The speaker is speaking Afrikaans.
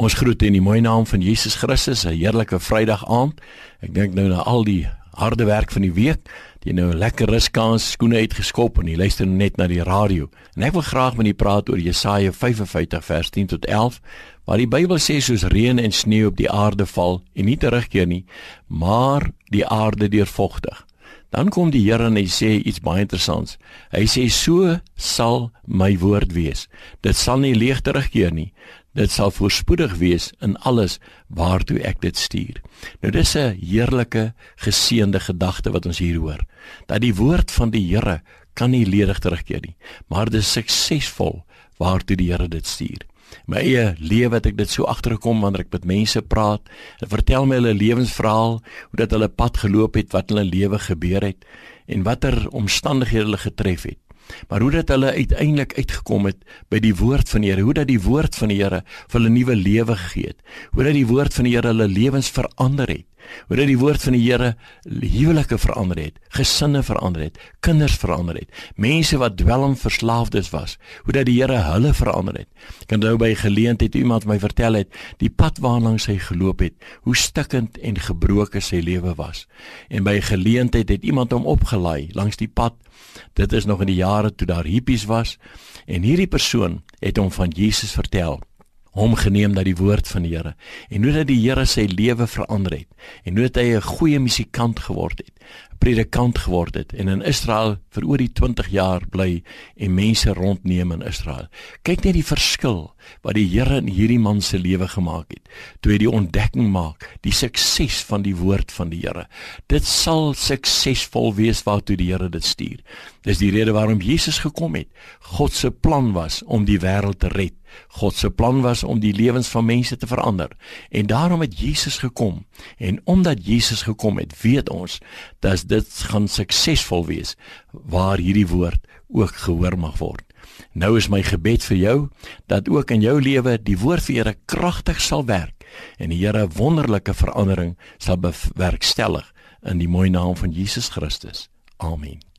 Ons groet in die mooi naam van Jesus Christus, 'n heerlike Vrydag aand. Ek dink nou na al die harde werk van die week, jy nou 'n lekker ruskans, skoene uitgeskop en jy luister net na die radio. En ek wil graag met u praat oor Jesaja 55 vers 10 tot 11, waar die Bybel sê soos reën en sneeu op die aarde val en nie terugkeer nie, maar die aarde deurvogtig. Dan kom die Here en hy sê iets baie interessants. Hy sê so sal my woord wees. Dit sal nie leeg terugkeer nie. Dit sal voorspoedig wees in alles waartoe ek dit stuur. Nou dis 'n heerlike geseënde gedagte wat ons hier hoor. Dat die woord van die Here kan nie ledig terugkeer nie, maar dit is suksesvol waartoe die Here dit stuur. My eie lewe het ek dit so agtergekom wanneer ek met mense praat. Hulle vertel my hulle lewensverhaal, hoe dat hulle pad geloop het, wat hulle lewe gebeur het en watter omstandighede hulle getref het maar hoe dat hulle uiteindelik uitgekom het by die woord van die Here, hoe dat die woord van die Here vir hulle nuwe lewe gegee het, hoe dat die woord van die Here hulle lewens verander het, hoe dat die woord van die Here huwelike verander het, gesinne verander het, kinders verander het, mense wat dwelmverslaafdes was, hoe dat die Here hulle verander het. Ek kan nou by geleentheid iemand my vertel het die pad waarna hy geloop het, hoe stikkend en gebroken sy lewe was. En by geleentheid het iemand hom opgelaai langs die pad. Dit is nog in die jare toe daar hippies was en hierdie persoon het hom van Jesus vertel hom geneem dat die woord van die Here en hoe dat die Here sy lewe verander het en hoe dat hy 'n goeie musikant geword het, predikant geword het en in Israel vir oor die 20 jaar bly en mense rondneem in Israel. Kyk net die verskil wat die Here in hierdie man se lewe gemaak het. Toe hy die ontdekking maak, die sukses van die woord van die Here. Dit sal suksesvol wees waartoe die Here dit stuur. Dis die rede waarom Jesus gekom het. God se plan was om die wêreld te red. God se plan was om die lewens van mense te verander. En daarom het Jesus gekom. En omdat Jesus gekom het, weet ons dat dit gaan suksesvol wees waar hierdie woord ook gehoor mag word. Nou is my gebed vir jou dat ook in jou lewe die woord vir Here kragtig sal werk en die Here wonderlike verandering sal bewerkstellig in die mooi naam van Jesus Christus. Amen.